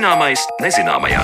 Zināmais nezināmajā.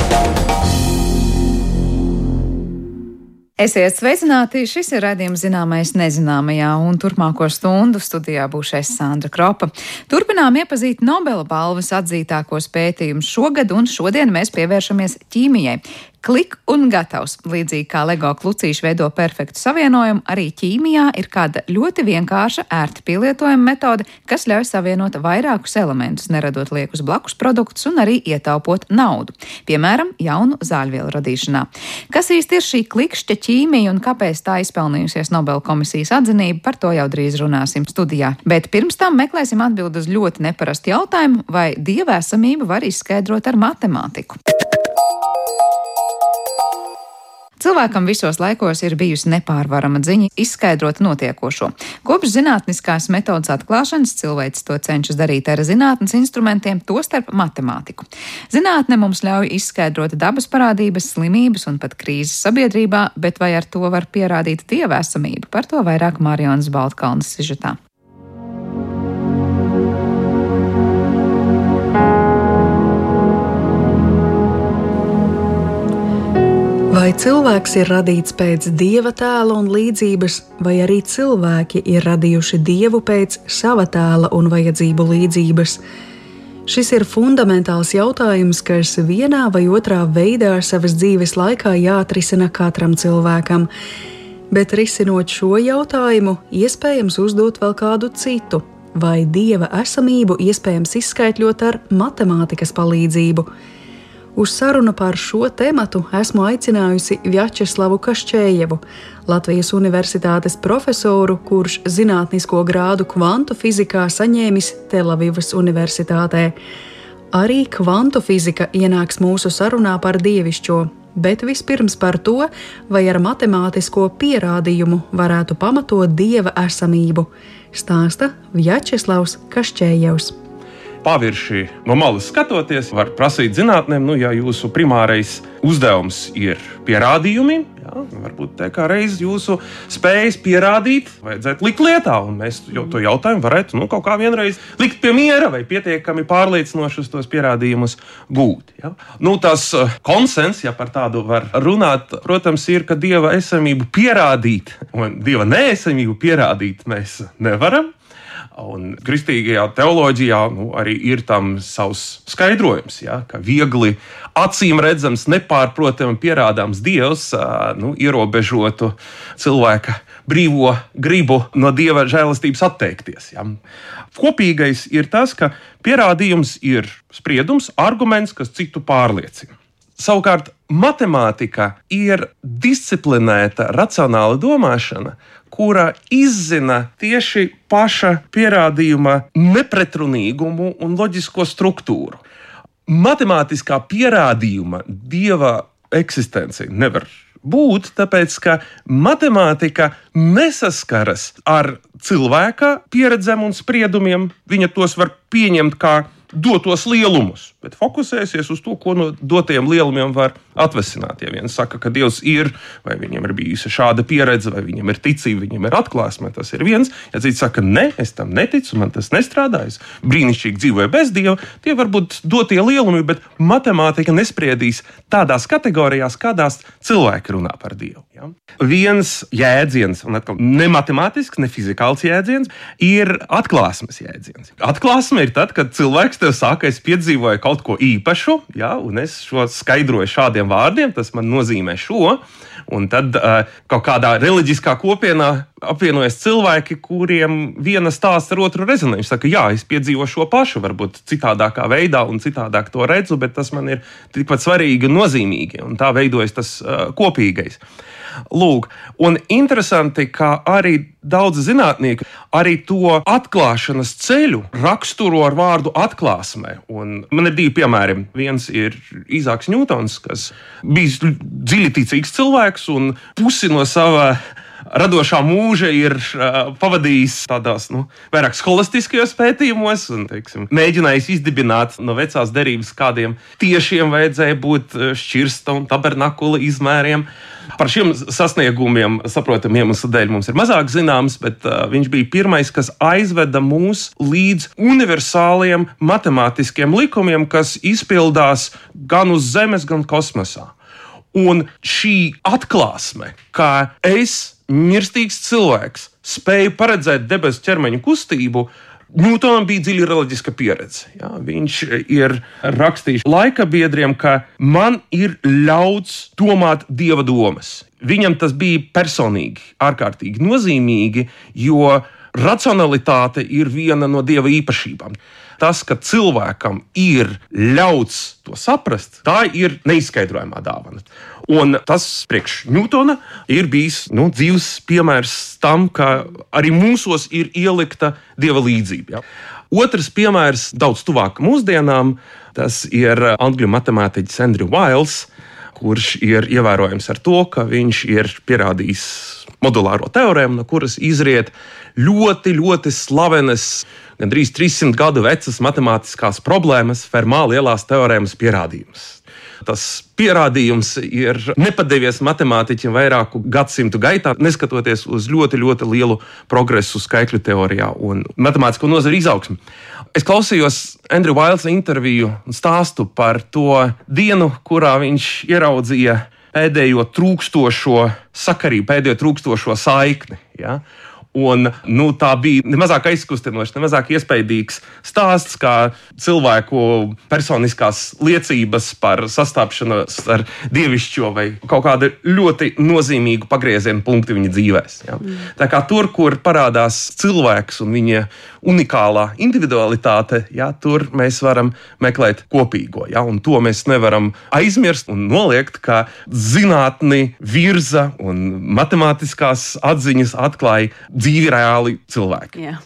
Esiet sveicināti! Šis ir raidījums zināmais nezināmajā, un turpmāko stundu studijā būs es Sandra Kropa. Turpinām iepazīt Nobela balvas atzītākos pētījumus šogad, un šodien mēs pievēršamies ķīmijai. Klik un gatavs. Līdzīgi kā LEGO klucīši veido perfektu savienojumu, arī ķīmijā ir kāda ļoti vienkārša, ērti pielietojama metode, kas ļauj savienot vairākus elementus, neradot liekus blakus produktus un arī ietaupot naudu. Piemēram, jaunu zāļvielu radīšanā. Kas īsti ir šī klikšķa ķīmija un kāpēc tā izpelnījusies Nobel komisijas atzinību, par to jau drīz runāsim studijā. Bet pirms tam meklēsim atbildi uz ļoti neparastu jautājumu, vai dievēsamību var izskaidrot ar matemātiku. Cilvēkam visos laikos ir bijusi nepārvarama ziņa izskaidrot notiekošo. Kopš zinātniskās metodas atklāšanas cilvēks to cenšas darīt ar zinātnes instrumentiem, tostarp matemātiku. Zinātne mums ļauj izskaidrot dabas parādības, slimības un pat krīzes sabiedrībā, bet vai ar to var pierādīt dievēsamību? Par to vairāk Marijas Baltkalnas sižetā. Cilvēks ir radīts pēc dieva tēla un līdzības, vai arī cilvēki ir radījuši dievu pēc sava tēla un vajadzību līdzības? Šis ir fundamentāls jautājums, kas vienā vai otrā veidā savas dzīves laikā jāatrisina katram cilvēkam. Bet risinot šo jautājumu, iespējams uzdot vēl kādu citu, vai dieva esamību iespējams izskaidrot ar matemātikas palīdzību. Uz sarunu par šo tematu esmu aicinājusi Vjačeslavu Kašķējevu, Latvijas Universitātes profesoru, kurš zinātnisko grādu kvantu fizikā saņēmis Telavivas Universitātē. Arī kvantu fizika ienāks mūsu sarunā par dievišķo, bet vispirms par to, vai ar matemātisko pierādījumu varētu pamatot dieva esamību, stāsta Vjačeslavs Kašķējevs pavirši no malas skatoties, var prasīt zinātnēm, nu, ja jūsu primārais uzdevums ir pierādījumi, jā, varbūt tā kā reiz jūsu spējas pierādīt, vajadzētu likt lietā, un mēs jau to jautājumu varētu nu, kaut kā vienreiz likt pie miera vai pietiekami pārliecinošus tos pierādījumus gūt. Ja? Nu, tas uh, konsens, ja par tādu var runāt, protams, ir, ka dieva esamību pierādīt un dieva neesamību pierādīt mēs nevaram. Un kristīgajā teoloģijā nu, arī ir tam savs skaidrojums, ja, ka viegli acīm redzams, nepārprotami pierādāms dievs nu, ierobežotu cilvēka brīvo gribu no dieva žēlastības atteikties. Ja. Kopīgais ir tas, ka pierādījums ir spriedums, arguments, kas citu pārliecina. Savukārt, matemātika ir disciplinēta, racionāla domāšana, kura izzina tieši paša pierādījuma nepretrunīgumu un loģisko struktūru. Matemātiskā pierādījuma dieva eksistenci nevar būt, tāpēc ka matemātika nesaskaras ar cilvēka pieredzēm un spriedumiem. Viņa tos var pieņemt kā dotos lielumus, bet fokusēsies uz to, ko no dotajiem lielumiem var atvesināt. Ja viens saka, ka Dievs ir, vai viņam ir bijusi šāda pieredze, vai viņam ir ticība, viņam ir atklāsme, tas ir viens. Ja cits saka, nē, es tam neticu, man tas nestrādā, es brīnišķīgi dzīvoju bez Dieva, tie var būt dotie lielumi, bet matemātika nespriedīs tādās kategorijās, kādās cilvēki runā par Dievu. Ja? Viens jēdziens, un atkal ne matemātisks, ne fizikāls jēdziens, ir atklāsmes jēdziens. Atklāsme ir tad, kad cilvēks tev saka, es piedzīvoju kaut ko īpašu, ja? un es šo skaidroju šādiem vārdiem, tas man nozīmē šo. Un tad uh, kaut kādā reliģiskā kopienā apvienojas cilvēki, kuriem viena stāsta ar otru rezonē. Viņš saka, jā, es piedzīvoju šo pašu, varbūt citādākā veidā un citādāk to redzu, bet tas man ir tikpat svarīgi un nozīmīgi. Un tā veidojas tas uh, kopīgais. Lūk, un interesanti, ka arī daudz zinātnieku arī to atklāšanas ceļu raksturo ar vārdu atklāsmē. Un man ir divi piemēri. Viens ir Izāks Ņūtons, kas bija dziļi ticīgs cilvēks un pusi no sava radošā mūža ir uh, pavadījis tādās nu, vairāk skolistiskajos pētījumos un teiksim, mēģinājis izdibināt no vecās derības, kādiem tiešiem vajadzēja būt šķirsta un tabernakula izmēriem. Par šiem sasniegumiem, saprotamiem iemeslu dēļ, mums ir mazāk zināms, bet uh, viņš bija pirmais, kas aizveda mūs līdz universāliem matemātiskiem likumiem, kas izpildās gan uz Zemes, gan kosmosā. Un šī atklāsme, ka es, mirstīgs cilvēks, spēju paredzēt debesu ķermeņa kustību, Ņūtonam bija dziļa reliģiska pieredze. Jā, viņš ir rakstījis laika biedriem, ka man ir ļauts domāt dieva domas. Viņam tas bija personīgi, ārkārtīgi nozīmīgi, jo racionalitāte ir viena no dieva īpašībām. Tas, ka cilvēkam ir ļauts to saprast, tā ir neizskaidrojamā dāvana. Un tas priekš Ņūtona ir bijis nu, dzīves piemērs tam, ka arī mūsos ir ielikta dieva līdzība. Ja. Otrs piemērs, daudz tuvāk mūsdienām, tas ir angļu matemātiķis Andrew Wiles, kurš ir ievērojams ar to, ka viņš ir pierādījis modulāro teorēmu, no kuras izriet ļoti, ļoti slavenas, gandrīz 300 gadu vecas matemātiskās problēmas, Fermā lielās teorēmas pierādījums. Tas pierādījums ir nepadevies matemātiķiem vairāku gadsimtu gaitā, neskatoties uz ļoti, ļoti lielu progresu skaitļu teorijā un matemātisko nozaru izaugsmu. Es klausījos Andrew Vailsa interviju un stāstu par to dienu, kurā viņš ieraudzīja pēdējo trūkstošo sakarību, pēdējo trūkstošo saikni. Ja? Un, nu, tā bija nemazāk aizkustinoša, nemazāk iespaidīgs stāsts, kā cilvēku personiskās liecības par sastāpšanos ar dievišķo vai kaut kādu ļoti nozīmīgu pagrieziena punktu viņa dzīvēs. Ja? Mm. Tā kā tur, kur parādās cilvēks un viņa unikālā individualitāte, ja, tur mēs varam meklēt kopīgo. Ja? Un to mēs nevaram aizmirst un noliegt, ka zinātni virza un matemātiskās atziņas atklāja dzīvi reāli cilvēki. Jā.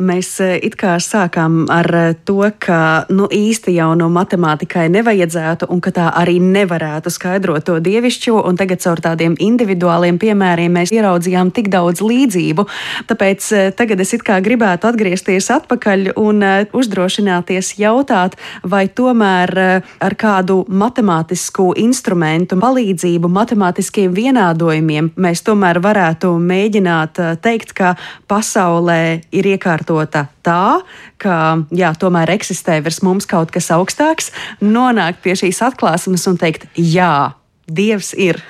Mēs e, it kā sākām ar e, to, ka nu, īsti jau no matemātikai nevajadzētu, un ka tā arī nevarētu skaidrot to dievišķo, un tagad caur tādiem individuāliem piemēriem mēs ieraudzījām tik daudz līdzību. Tāpēc e, tagad es it kā gribētu atgriezties atpakaļ un uzdrošināties jautāt, vai tomēr ar kādu matemātisku instrumentu palīdzību, matemātiskiem vienādojumiem mēs tomēr varētu mēģināt teikt, ka pasaulē ir iekārtota tā, ka jā, tomēr eksistē virs mums kaut kas augstāks, nonākt pie šīs atklāsmes un teikt, jā, Dievs ir.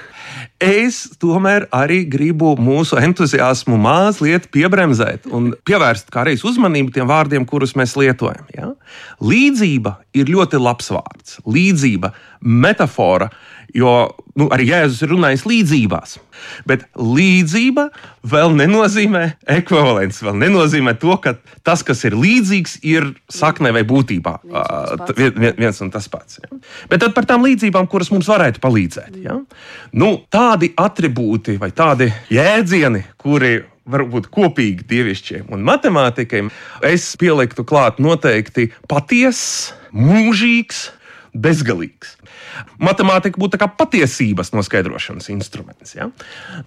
Es tomēr arī gribu mūsu entuziasmu mazliet piebremzēt un pievērst kādreiz uzmanību tiem vārdiem, kurus mēs lietojam. Ja? Līdzība ir ļoti labs vārds. Līdzība, metāfora, jo nu, arī Jēzus ir runājis līdzībās. Bet līdzība vēl nenozīmē ekvivalents. Vēl nenozīmē to, ka tas, kas ir līdzīgs, ir saknē vai būtībā viens, viens un tas pats. Ja? Bet tad par tām līdzībām, kuras mums varētu palīdzēt. Ja? Nu, tādi attribūti vai tādi jēdzieni, kuri var būt kopīgi dievišķiem un matemātikai, es pieliktu klāt noteikti patiess, mūžīgs, bezgalīgs. Matemātika būtu patiesības noskaidrošanas instruments. Ja?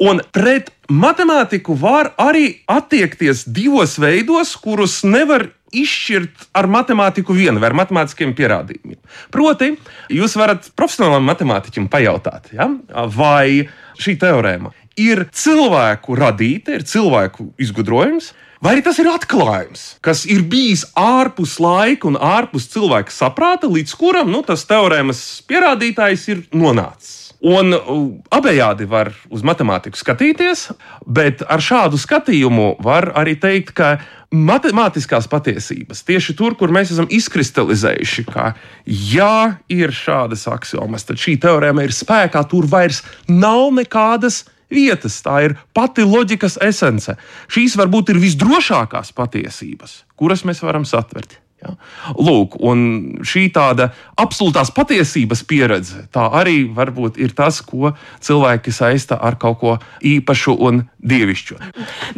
Un pret matemātiku var arī attiekties divos veidos, kurus nevar izšķirt ar matemātiku vienu vai ar matemātiskiem pierādījumiem. Proti, jūs varat profesionālam matemātiķim pajautāt, ja? vai šī teorēma ir cilvēku radīta, ir cilvēku izgudrojums, Vai arī tas ir atklājums, kas ir bijis ārpus laika un ārpus cilvēka saprāta, līdz kuram nu, tas teorēmas pierādītājs ir nonācis. Un abējādi var uz matemātiku skatīties, bet ar šādu skatījumu var arī teikt, ka matemātiskās patiesības tieši tur, kur mēs esam izkristalizējuši, ka ja ir šādas axiomas, tad šī teorēma ir spēkā, tur vairs nav nekādas vietas. Tā ir pati loģikas esence. Šīs varbūt ir visdrošākās patiesības, kuras mēs varam satvert. Ja? Lūk, un šī tāda absolūtās patiesības pieredze, tā arī varbūt ir tas, ko cilvēki saista ar kaut ko īpašu un dievišķu.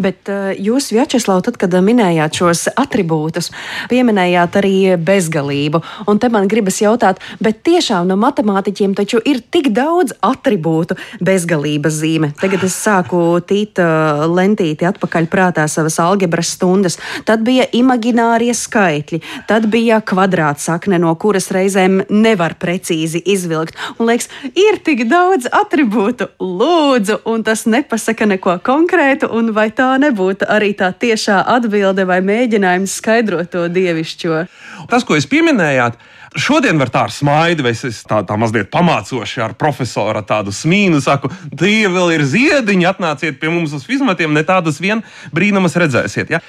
Bet uh, jūs, Vjačeslav, tad, kad minējāt šos attribūtus, pieminējāt arī bezgalību. Un te man gribas jautāt, bet tiešām no matemātiķiem taču ir tik daudz attribūtu bezgalības zīme. Tagad es sāku tīt uh, lentīti atpakaļ prātā savas algebras stundas. Tad bija imaginārie skaitļi Tad bija kvadrātsakne, no kuras reizēm nevar precīzi izvilkt. Un liekas, ir tik daudz attribūtu, lūdzu, un tas nepasaka neko konkrētu, un vai tā nebūtu arī tā tiešā atbilde vai mēģinājums skaidrot to dievišķo? Tas, ko jūs pieminējāt, Šodien var tā ar smaidu, vai es tā, tā mazliet pamācoši ar profesoru tādu smīnu, saku, tie vēl ir ziediņi, atnāciet pie mums uz fizmatiem, ne tādus vien brīnumus redzēsiet. Ja?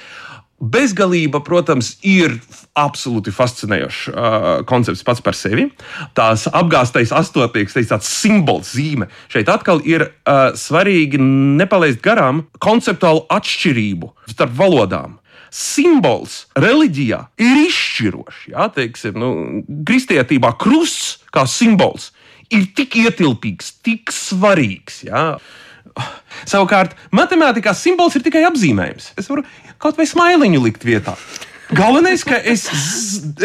Bezgalība, protams, ir absolūti fascinējošs uh, koncepts pats par sevi. Tās apgāztais astotnieks, tāds simbols, zīme. Šeit atkal ir uh, svarīgi nepalaist garām konceptuālu atšķirību starp valodām simbols reliģijā ir izšķirošs. Jā, teiksim, nu, kristietībā krusts kā simbols ir tik ietilpīgs, tik svarīgs. Jā. Savukārt, matemātikā simbols ir tikai apzīmējums. Es varu kaut vai smailiņu likt vietā. Galvenais, ka es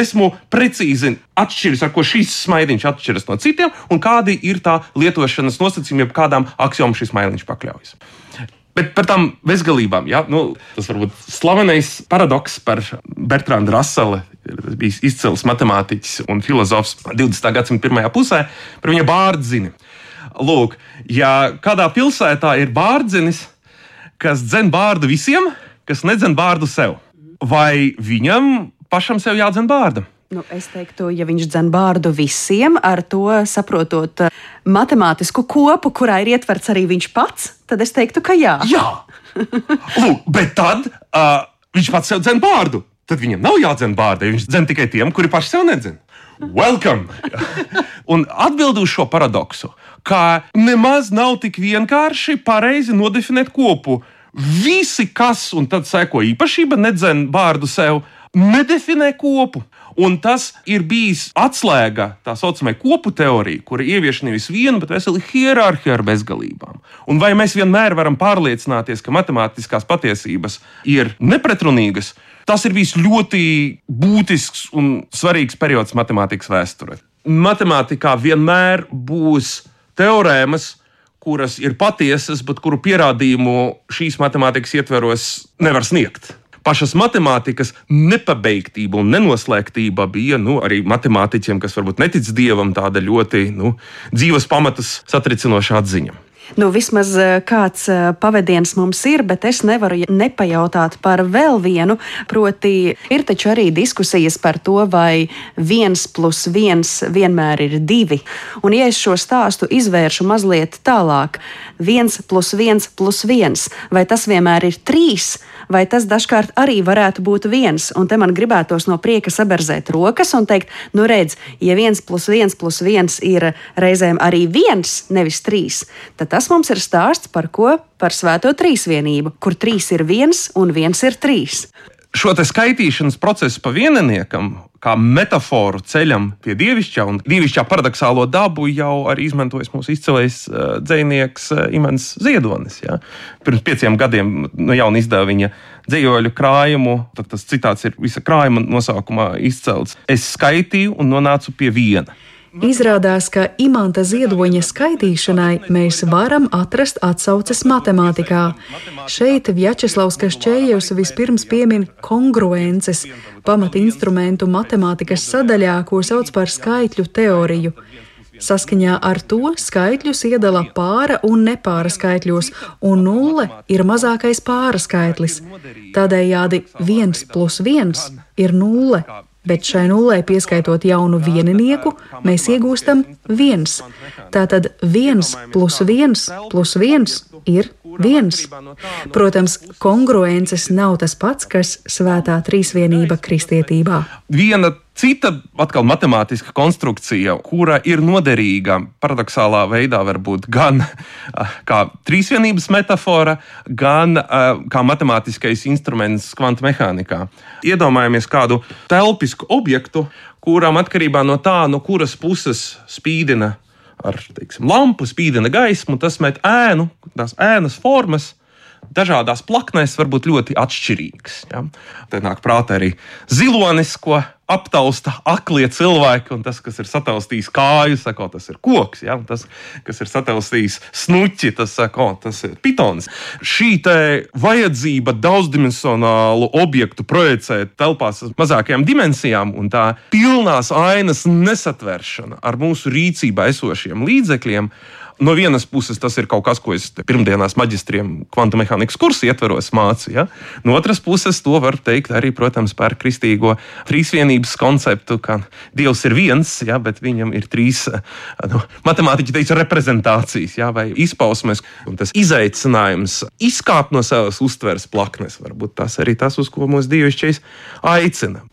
esmu precīzi atšķiris, ar ko šīs smaidiņš atšķiras no citiem, un kādi ir tā lietošanas nosacījumi, kādām axiomām šis smaidiņš pakļaujas. Bet par tām bezgalībām, ja? nu, tas varbūt slavenais paradoks par Bertrānu Raselu, kas bija izcils matemātiķis un filozofs 20. gadsimta pirmajā pusē, par viņa bārdzini. Lūk, ja kādā pilsētā ir bārdzenis, kas dzen bārdu visiem, kas nedzen bārdu sev, vai viņam pašam sev jādzen bārda? Nu, es teiktu, ja viņš dzen bārdu visiem, ar to saprotot uh, matemātisku kopu, kurā ir ietverts arī viņš pats, tad es teiktu, ka jā. Jā, Lūk, bet tad uh, viņš pats sev dzen bārdu. Tad viņam nav jādzen bārdai, viņš dzen tikai tiem, kuri paši sev nedzen. Welcome! Un atbildi uz šo paradoksu, ka nemaz nav tik vienkārši pareizi nodefinēt kopu. Visi, kas un tad seko īpašība, nedzen bārdu sev, nedefinē kopu. Un tas ir bijis atslēga tā saucamajai kopu teorijai, kura ievieš nevis vienu, bet veselu hierarhiju ar bezgalībām. Un vai mēs vienmēr varam pārliecināties, ka matemātiskās patiesības ir nepretrunīgas, tas ir bijis ļoti būtisks un svarīgs periods matemātikas vēsturē. Matemātikā vienmēr būs teorēmas, kuras ir patiesas, bet kuru pierādījumu šīs matemātikas ietveros nevar sniegt pašas matemātikas nepabeigtība un nenoslēgtība bija nu, arī matemātiķiem, kas varbūt netic dievam, tāda ļoti nu, dzīves pamatus satricinoša atziņa. Nu, vismaz eh, kāds eh, pavadiens mums ir, bet es nevaru nepajautāt par vēl vienu. Proti, ir taču arī diskusijas par to, vai viens plus viens vienmēr ir divi. Un, ja es šo stāstu izvēršu mazliet tālāk, viens plus viens plus viens, vai tas vienmēr ir trīs? Vai tas dažkārt arī varētu būt viens. Un te man gribētos no prieka saberzēt rokas un teikt, nu redz, ja viens plus viens plus viens ir reizēm arī viens, nevis trīs, tad tas mums ir stāsts par ko? Par svēto trīsvienību, kur trīs ir viens un viens ir trīs šo skaitīšanas procesu pa vieniniekam, kā metaforu ceļam pie dievišķā un dievišķā paradoxālo dabu, jau arī izmantojis mūsu izcilais uh, dzinieks uh, Imants Ziedonis. Ja. Pirms pieciem gadiem no jauna izdeva viņa dzīvoļu krājumu, tad tas citāts ir visa krājuma nosaukumā izcelts. Es skaitīju un nonācu pie viena. Izrādās, ka imanta ziedoņa skaitīšanai mēs varam atrast atsauces matemātikā. Šeit Vjačeslavs Kašķējevs vispirms piemin kongruences, pamatinstrumentu matemātikas sadaļā, ko sauc par skaitļu teoriju. Saskaņā ar to skaitļus iedala pāra un nepāra skaitļos, un nulle ir mazākais pāra skaitlis. Tādējādi viens plus viens ir nulle bet šai nullei pieskaitot jaunu vieninieku, mēs iegūstam viens. Tātad viens plus viens plus viens ir viens. Protams, kongruences nav tas pats, kas svētā trīsvienība kristietībā. Viena cita atkal matemātiska konstrukcija, kura ir noderīga paradoxālā veidā, varbūt gan ah, kā trīsvienības metāfora, gan uh, kā matemātiskais instruments kvantu mehānikā. Iedomājamies kādu telpisku objektu, kuram atkarībā no tā, no kuras puses spīdina ar teiksim, lampu, spīdina gaismu, tas met ēnu, tās ēnas formas dažādās plaknēs var būt ļoti atšķirīgs. Ja? Te nāk prātā arī zilonis, ko aptausta aklie cilvēki, un tas, kas ir sataustījis kāju, saka, tas ir koks. Ja? Un tas, kas ir sataustījis snuķi, tas, saka, tas ir pitons. Šī vajadzība daudzdimensionālu objektu projicēt telpās ar mazākajām dimensijām un tā pilnās ainas nesatveršana ar mūsu rīcībā esošiem līdzekļiem no vienas puses tas ir kaut kas, ko es pirmdienās maģistriem kvantu mehānikas kursu ietveros mācīju. Ja? No otras puses, to var teikt arī, protams, par kristīgo trīsvienības konceptu, ka Dievs ir viens, ja? bet viņam ir trīs nu, matemātiķi teica reprezentācijas ja? vai izpausmes. Tas izaicinājums izkāpt no savas uztveres plaknes, varbūt tas arī tas, uz ko mūsu dievišķais aicina.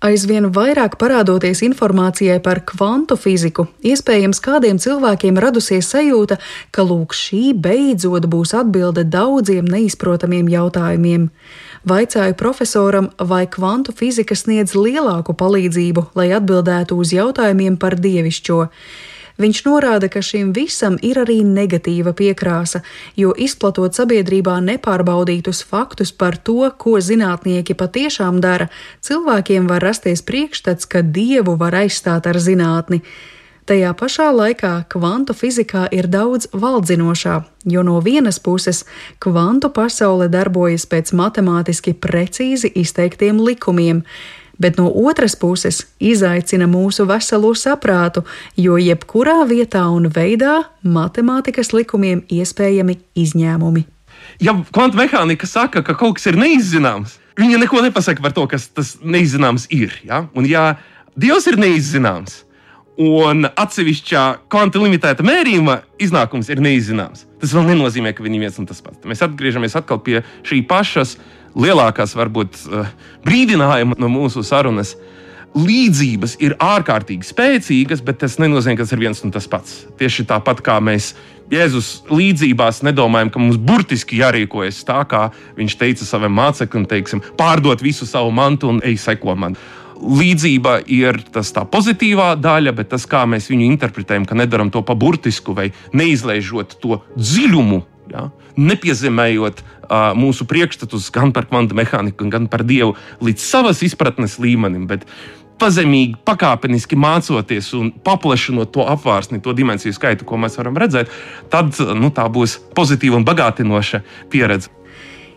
Aizvien vairāk parādoties informācijai par kvantu fiziku, iespējams, kādiem cilvēkiem radusies sajūta, ka lūk, šī beidzot būs atbilde daudziem neizprotamiem jautājumiem. Vaicāju profesoram, vai kvantu fizika sniedz lielāku palīdzību, lai atbildētu uz jautājumiem par dievišķo. Viņš norāda, ka šim visam ir arī negatīva piekrāsa, jo izplatot sabiedrībā nepārbaudītus faktus par to, ko zinātnieki patiešām dara, cilvēkiem var rasties priekšstats, ka dievu var aizstāt ar zinātni. Tajā pašā laikā kvantu fizikā ir daudz valdzinošā, jo no vienas puses kvantu pasaule darbojas pēc matemātiski precīzi izteiktiem likumiem, bet no otras puses izaicina mūsu veselo saprātu, jo jebkurā vietā un veidā matemātikas likumiem iespējami izņēmumi. Ja kvantu mehānika saka, ka kaut kas ir neizzināms, viņa neko nepasaka par to, kas tas neizzināms ir. Ja? Un ja Dievs ir neizzināms, un atsevišķā kvantu limitēta mērījuma iznākums ir neizzināms, tas vēl nenozīmē, ka viņi ir viens un tas pats. Mēs atgriežamies pie šī pašas lielākās, varbūt, eh, brīdinājuma no mūsu sarunas. Līdzības ir ārkārtīgi spēcīgas, bet tas nenozīmē, ka tas ir viens un tas pats. Tieši tāpat kā mēs Jēzus līdzībās nedomājam, ka mums burtiski jārīkojas tā, kā viņš teica savam māceklim, teiksim, pārdot visu savu mantu un ej seko man. Līdzība ir tas tā pozitīvā daļa, bet tas, kā mēs viņu interpretējam, ka nedaram to pa burtisku vai neizlaižot to dziļumu, ja, nepiezemējot uh, mūsu priekšstatus gan par kvantu mehāniku, gan par dievu līdz savas izpratnes līmenim. Bet, Pazemīgi, pakāpeniski mācoties un paplašinot to apvārsni, to dimensiju skaitu, ko mēs varam redzēt, tad nu, tā būs pozitīva un bagātinoša pieredze.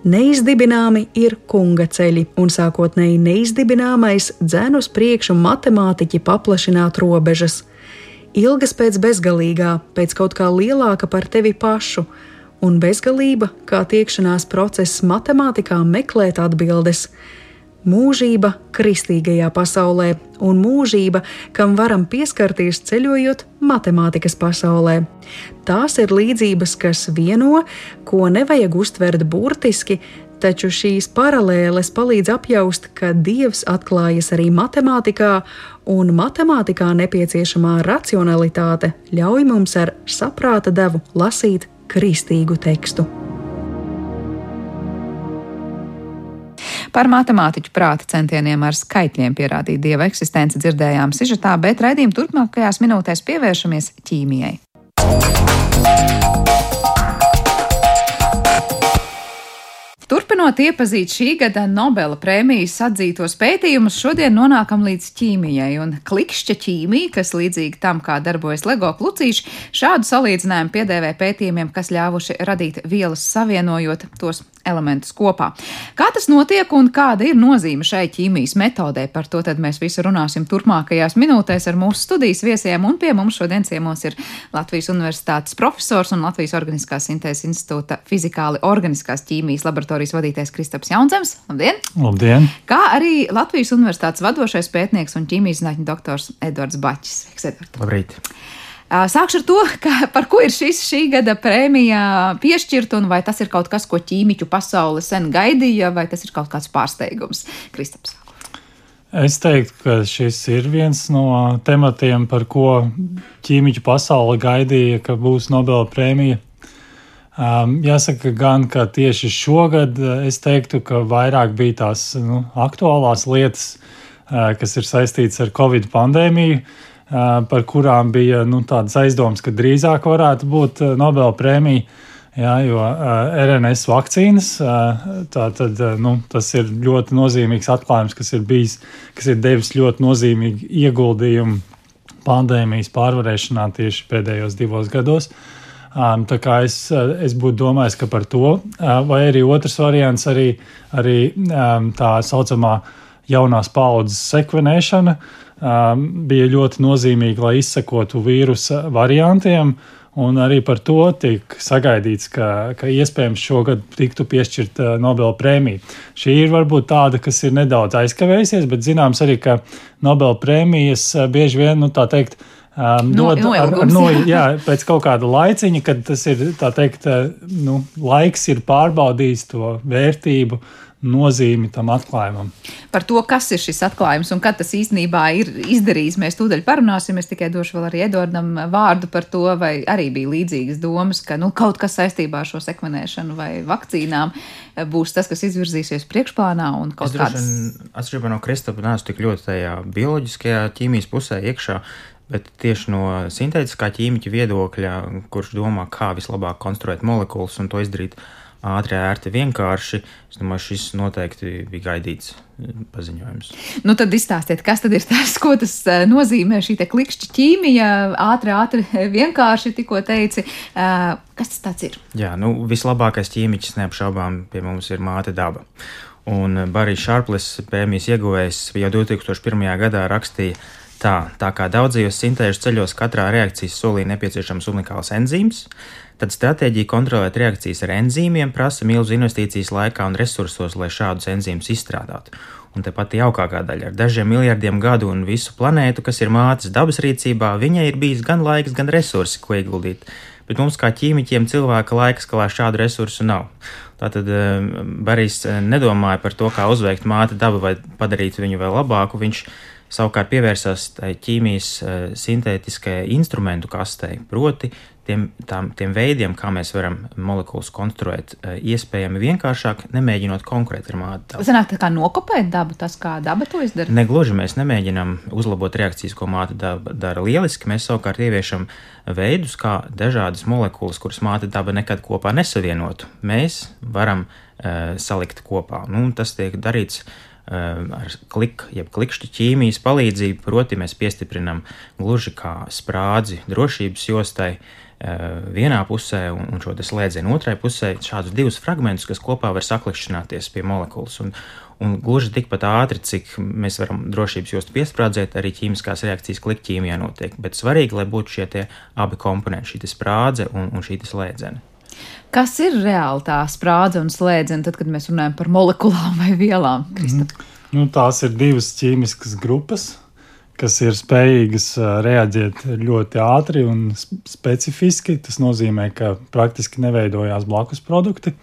Neizdibināmi ir kunga ceļi, un sākotnēji neizdibināmais dzēn uz priekšu matemātiķi paplašināt robežas. Ilgas pēc bezgalīgā, pēc kaut kā lielāka par tevi pašu, un bezgalība kā tiekšanās process matemātikā meklēt atbildes. Mūžība kristīgajā pasaulē un mūžība, kam varam pieskarties ceļojot matemātikas pasaulē. Tās ir līdzības, kas vieno, ko nevajag uztvert burtiski, taču šīs paralēles palīdz apjaust, ka Dievs atklājas arī matemātikā, un matemātikā nepieciešamā racionalitāte ļauj mums ar saprāta devu lasīt kristīgu tekstu. Par matemātiķu prāta centieniem ar skaitļiem pierādīt dieva eksistenci dzirdējām sižetā, bet raidījuma turpmākajās minūtēs pievēršamies ķīmijai. Turpinot iepazīt šī gada Nobela prēmijas atzītos pētījumus, šodien nonākam līdz ķīmijai. Un klikšķa ķīmija, kas līdzīgi tam, kā darbojas LEGO klucīši, šādu salīdzinājumu piedēvē pētījumiem, kas ļāvuši radīt vielas savienojot tos elementus kopā. Kā tas notiek un kāda ir nozīme šai ķīmijas metodē? Par to mēs visu runāsim turpmākajās minūtēs ar mūsu studijas viesiem. Un pie mums šodien ciemos ir Latvijas Universitātes profesors un Latvijas Organiskās Sintēzes institūta fizikāli organiskās ķīmijas laboratorijas vadītājs Kristaps Jaunzems. Labdien! Labdien! Kā arī Latvijas Universitātes vadošais pētnieks un ķīmijas zinātņu doktors Edvards Bačs. Sveiks, Edvard! Labrīt! Sākšu ar to, ka, par ko ir šis, šī gada prēmija piešķirta, un vai tas ir kaut kas, ko ķīmiķu pasaule sen gaidīja, vai tas ir kaut kāds pārsteigums. Kristaps. Es teiktu, ka šis ir viens no tematiem, par ko ķīmiķu pasaule gaidīja, ka būs Nobela prēmija. Um, jāsaka, gan ka tieši šogad es teiktu, ka vairāk bija tās nu, aktuālās lietas, uh, kas ir saistītas ar Covid pandēmiju. Uh, par kurām bija nu, tādas aizdomas, ka drīzāk varētu būt Nobela prēmija. Jā, jo uh, RNS vakcīnas, uh, tad, uh, nu, tas ir ļoti nozīmīgs atklājums, kas ir bijis, kas ir devis ļoti nozīmīgu ieguldījumu pandēmijas pārvarēšanā tieši pēdējos divos gados. Um, tā kā es, es būtu domājis, ka par to, uh, vai arī otrs variants, arī, arī um, tā saucamā jaunās paudzes sekvenēšana um, bija ļoti nozīmīga, lai izsekotu vīrusa variantiem. Uh, Un arī par to tiek sagaidīts, ka, ka iespējams šogad tiktu piešķirta Nobela prēmija. Šī ir varbūt tāda, kas ir nedaudz aizkavējusies, bet zināms arī, ka Nobela prēmijas bieži vien, nu tā teikt, Um, no, no, ar, no, jā, pēc kaut kāda laiciņa, kad tas ir teikt, nu, laiks ir pārbaudījis to vērtību, nozīmi tam atklājumam. Par to, kas ir šis atklājums un kad tas īstenībā ir izdarījis, mēs tūdaļ parunāsim. Es tikai došu vēl arī Edvardam vārdu par to, vai arī bija līdzīgas domas, ka nu, kaut kas saistībā ar šo sekvenēšanu vai vakcīnām būs tas, kas izvirzīsies priekšplānā. Atšķirībā no Kristapa, neesmu tik ļoti tajā bioloģiskajā ķīmijas pusē iekšā. Bet tieši no sintētiskā ķīmiķa viedokļa, kurš domā, kā vislabāk konstruēt molekulas un to izdarīt uh, ātri, ērti, vienkārši. Es domāju, šis noteikti bija gaidīts eh, paziņojums. Nu, tad izstāstiet, kas tad ir tas, ko tas eh, nozīmē šī klikšķa ķīmija, ātri, ātri, vienkārši tikko teici. Eh, kas tas ir? Jā, nu, vislabākais ķīmiķis neapšaubām pie mums ir māte daba. Un Barijs Šārplis, prēmijas ieguvējs, jau 2001. gadā rakstīja, tā, tā kā daudzajos sintēžu ceļos katrā reakcijas solī nepieciešams unikāls enzīms, tad stratēģija kontrolēt reakcijas ar enzīmiem prasa milzu investīcijas laikā un resursos, lai šādus enzīmus izstrādātu. Un te pati jaukākā daļa ar dažiem miljardiem gadu un visu planētu, kas ir mātes dabas rīcībā, viņai ir bijis gan laiks, gan resursi, ko ieguldīt. Bet mums, kā ķīmiķiem, cilvēka laika skalā šādu resursu nav. Tātad eh, Barijs eh, nedomāja par to, kā uzveikt māti dabu vai padarīt viņu vēl labāku. Viņš savukārt pievērsās ķīmijas eh, sintētiskajai instrumentu kastei, proti tiem, tām, tiem veidiem, kā mēs varam molekulas konstruēt, eh, iespējami vienkāršāk, nemēģinot konkrēti ar māti. Zināt, tā kā nokopēt dabu, tas kā daba to izdara? Negluži mēs nemēģinām uzlabot reakcijas, ko māte daba dara lieliski. Mēs savukārt ieviešam veidus, kā dažādas molekulas, kuras māte daba nekad kopā nesavienotu, mēs varam uh, salikt kopā. Nu, tas tiek darīts uh, ar kliku, jeb klikšķu ķīmijas palīdzību, proti mēs piestiprinām gluži kā sprādzi drošības jostai, uh, vienā pusē un, šo slēdzienu otrai pusē, šādus divus fragmentus, kas kopā var saklikšķināties pie molekulas. Un, un gluži tikpat ātri, cik mēs varam drošības jostu piesprādzēt, arī ķīmiskās reakcijas klikķīmijā notiek. Bet svarīgi, lai būtu šie abi komponenti, šī sprādze un, un šī slēdzene. Kas ir reāli tā sprādze un slēdzene, tad, kad mēs runājam par molekulām vai vielām? Mm. Nu, tās ir divas ķīmiskas grupas, kas ir spējīgas reaģēt ļoti ātri un specifiski. Tas nozīmē, ka praktiski neveidojās blakus produkti.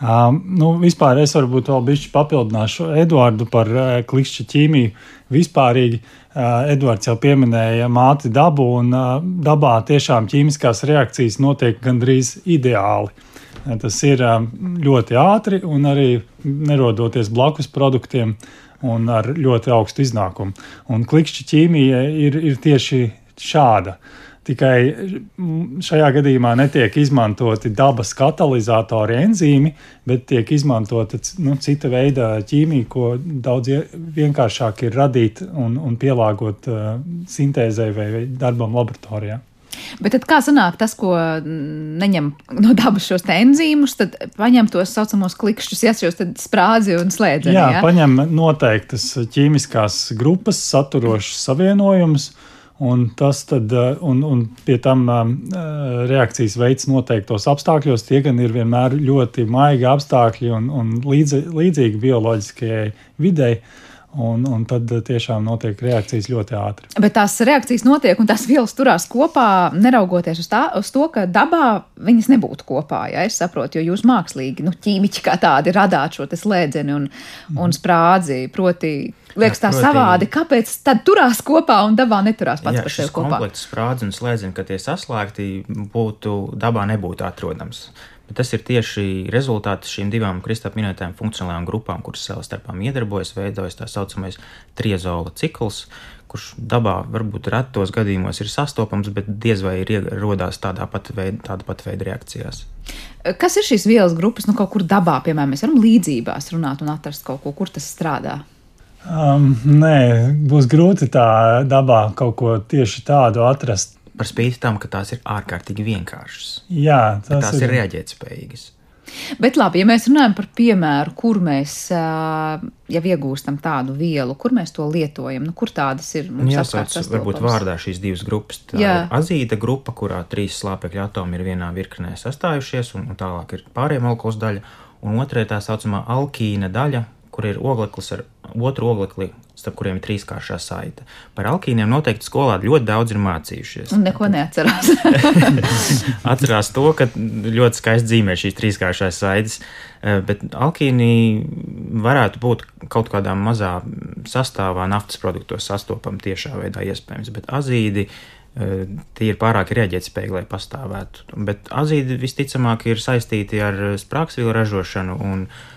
Um, nu, vispār es varbūt vēl bišķi papildināšu Eduardu par uh, klikšķa ķīmiju. Vispārīgi uh, Eduards jau pieminēja māti dabu, un uh, dabā tiešām ķīmiskās reakcijas notiek gandrīz ideāli. Uh, tas ir uh, ļoti ātri un arī nerodoties blakus produktiem, un ar ļoti augstu iznākumu. Un klikšķa ķīmija ir, ir tieši šāda. Tikai šajā gadījumā netiek izmantoti dabas katalizatori enzīmi, bet tiek izmantota nu, cita veida ķīmija, ko daudz vienkāršāk ir radīt un, un pielāgot uh, sintēzē vai darbam laboratorijā. Bet kā sanāk tas, ko neņem no dabas šos enzīmus, tad paņem tos saucamos klikšķus, ja šos sprādzi un slēdzeni? Jā, ja? paņem noteiktas ķīmiskās grupas saturošas savienojumus. Un tas tad, un, un pie tam reakcijas veids noteiktos apstākļos, tie gan ir vienmēr ļoti maigi apstākļi un, un līdzi, līdzīgi bioloģiskajai videi. Un, un tad tiešām notiek reakcijas ļoti ātri. Bet tās reakcijas notiek, un tās vielas turās kopā, neraugoties uz, tā, uz to, ka dabā viņas nebūtu kopā. Ja es saprotu, jo jūs mākslīgi, nu, ķīmiķi kā tādi radāt šo slēdzeni un, un sprādzi. Proti, liekas tā proti, savādi, kāpēc tad turās kopā un dabā neturās pats jā, par sevi kopā. Komplekts sprādzi un slēdzeni, kad tie saslēgti, būtu dabā nebūtu atrodams. Bet tas ir tieši rezultāts šīm divām Kristapam minētajām funkcionālajām grupām, kuras savā starpā iedarbojas, veidojas tā saucamais triezola cikls, kurš dabā varbūt retos gadījumos ir sastopams, bet diez vai ir rodās tādā pat veida, tāda pat veida reakcijās. Kas ir šīs vielas grupas? Nu, kaut kur dabā, piemēram, mēs varam līdzībās runāt un atrast kaut ko, kur tas strādā. Um, nē, būs grūti tā dabā kaut ko tieši tādu atrast. Par spīti tam, ka tās ir ārkārtīgi vienkāršas. Jā, tas tās ir, ir reaģētspējīgas. Bet labi, ja mēs runājam par piemēru, kur mēs jau iegūstam tādu vielu, kur mēs to lietojam, nu, kur tādas ir mums jāsauc, varbūt vārdā šīs divas grupas. Tā Jā. ir azīta grupa, kurā trīs slāpekļa atomi ir vienā virknē sastājušies, un, un tālāk ir pārējā molekulas daļa, un otrā ir tā saucamā alkīna daļa, kur ir ogleklis ar otru oglekli, starp kuriem ir trīskāršā saite. Par alkīniem noteikti skolā ļoti daudz ir mācījušies. Un neko neatcerās. Atcerās to, ka ļoti skaisti dzīmē šīs trīskāršās saites, eh, bet alkīni varētu būt kaut kādā mazā sastāvā naftas produktos sastopami tiešā veidā iespējams, bet azīdi eh, tie ir pārāk rēģētspējīgi, lai pastāvētu. Bet azīdi visticamāk ir saistīti ar sprāgstvīlu ražošanu un, eh,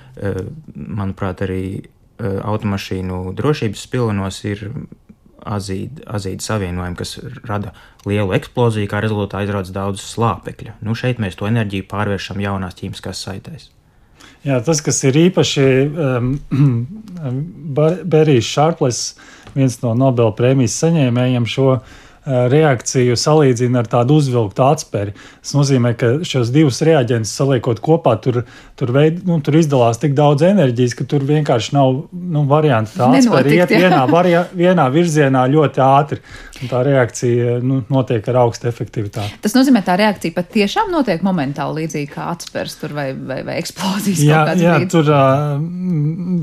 manuprāt, arī Eh, automašīnu drošības pilvenos ir azīda, azīda savienojumi, kas rada lielu eksploziju, kā rezultātā izrādās daudz slāpekļa. Nu, šeit mēs to enerģiju pārvēršam jaunās ķīmiskās saitēs. Jā, tas, kas ir īpaši um, Berijs Šārplis, viens no Nobela prēmijas saņēmējiem, šo uh, Eh, reakciju salīdzina ar tādu uzvilktu atspēri. Tas nozīmē, ka šos divus reaģentus saliekot kopā, tur, tur, veid, nu, tur izdalās tik daudz enerģijas, ka tur vienkārši nav nu, variantu. Tā atspēri iet vienā, varia, vienā virzienā ļoti ātri. Tā reakcija nu, notiek ar augstu efektivitāti. Tas nozīmē, ka tā reakcija pat tiešām notiek momentāli līdzīgi kā atspērs vai, vai, vai eksplozijas. Jā, jā tur uh,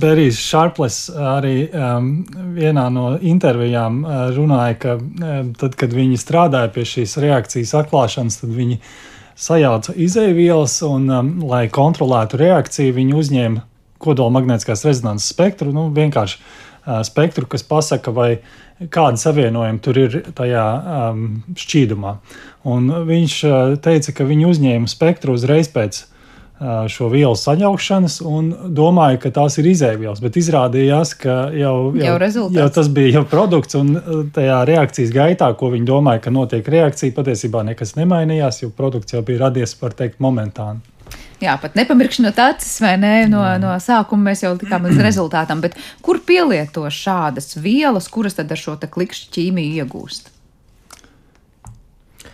Berijs Šārples arī um, vienā no intervijām uh, runāja, ka uh, tad, kad viņi strādāja pie šīs reakcijas atklāšanas, tad viņi sajauca izēvielas un, um, lai kontrolētu reakciju, viņi uzņēma kodola magnētiskās rezonanses spektru, nu, vienkārši uh, spektru, kas pasaka, vai kāda savienojuma tur ir tajā um, šķīdumā. Un viņš uh, teica, ka viņi uzņēma spektru uzreiz pēc šo vielu saņemšanas un domāju, ka tās ir izēvielas. Bet izrādījās, ka jau, jau, jau, jau tas bija jau produkts, un tajā reakcijas gaitā, ko viņi domāja, ka notiek reakcija, patiesībā nekas nemainījās, jo produkts jau bija radies, var teikt, momentāni. Jā, pat nepamirkšķinot acis, vai ne? No, no sākuma mēs jau tikām līdz rezultātam. Bet kur pielieto šādas vielas, kuras tad ar šo klikšķi ķīmiju iegūst?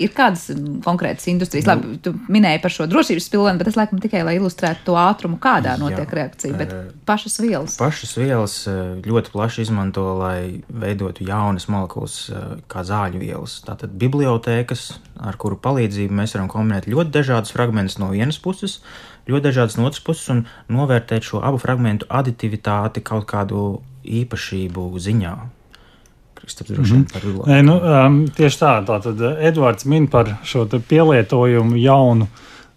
Ir kādas konkrētas industrijas? Nu, Labi, tu minēji par šo drošības pilvenu, bet tas laikam tikai lai ilustrētu to ātrumu, kādā notiek jā, reakcija. Bet pašas vielas. Pašas vielas ļoti plaši izmanto, lai veidotu jaunas molekulas, kā zāļu vielas. Tātad bibliotēkas, ar kuru palīdzību mēs varam kombinēt ļoti dažādus fragmentus no vienas puses. Ļoti dažādas no otras puses, un novērtēt šo abu fragmentu aditivitāti kaut kādu īpašību ziņā. Kristaps droši vien par vieglāk. Nē, nu, um, tieši tā, tātad uh, Edvards min par šo pielietojumu jaunu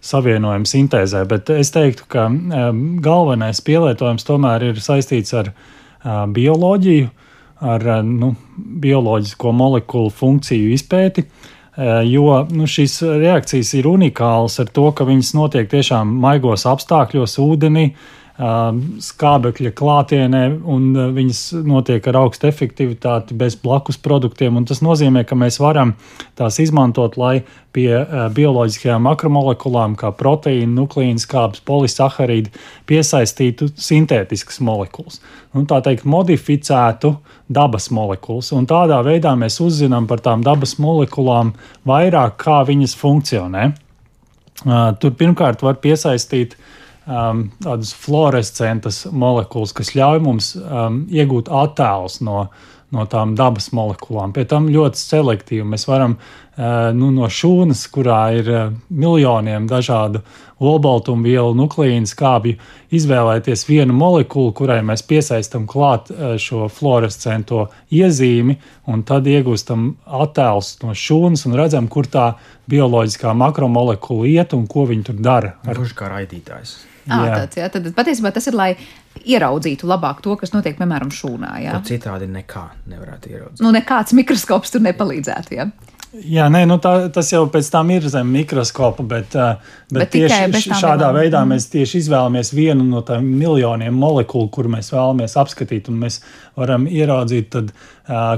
savienojumu sintēzē, bet es teiktu, ka um, galvenais pielietojums tomēr ir saistīts ar uh, bioloģiju, ar uh, nu, bioloģisko molekulu funkciju izpēti. Uh, jo nu, šīs reakcijas ir unikālas ar to, ka viņas notiek tiešām maigos apstākļos, ūdenī, uh, skābekļa klātienē, un uh, viņas notiek ar augstu efektivitāti, bez blakus produktiem. Tas nozīmē, ka mēs varam tās izmantot, lai pie uh, bioloģiskajām makromolekulām, kā proteīna, nukleīna skābes, polisaharīdi, piesaistītu sintētiskas molekulas. Un, tā teikt, modificētu dabas molekulas. Un tādā veidā mēs uzzinām par tām dabas molekulām vairāk, kā viņas funkcionē. Uh, tur pirmkārt var piesaistīt uh, um, tādas fluorescentas molekulas, kas ļauj mums um, iegūt attēlus no, no tām dabas molekulām. Pie tam ļoti selektīvi mēs varam uh, nu, no šūnas, kurā ir uh, miljoniem dažādu olbaltumvielu, nukleīnu skābju, izvēlēties vienu molekulu, kurai mēs piesaistām klāt uh, šo fluorescento iezīmi, un tad iegūstam attēlus no šūnas un redzam, kur tā bioloģiskā makromolekula iet un ko viņi tur dara. Gluži kā raidītājs. Jā. Tāds, jā, tad patiesībā tas ir, lai ieraudzītu labāk to, kas notiek, piemēram, šūnā. Jā. To citādi nekā nevarētu ieraudzīt. Nu, nekāds mikroskops tur nepalīdzētu. Jā. Jā, nē, nu tā, tas jau pēc tam ir zem mikroskopa, bet, bet, bet tieši šādā veidā mm. mēs tieši izvēlamies vienu no tām miljoniem molekulu, kuru mēs vēlamies apskatīt, un mēs varam ieraudzīt, tad,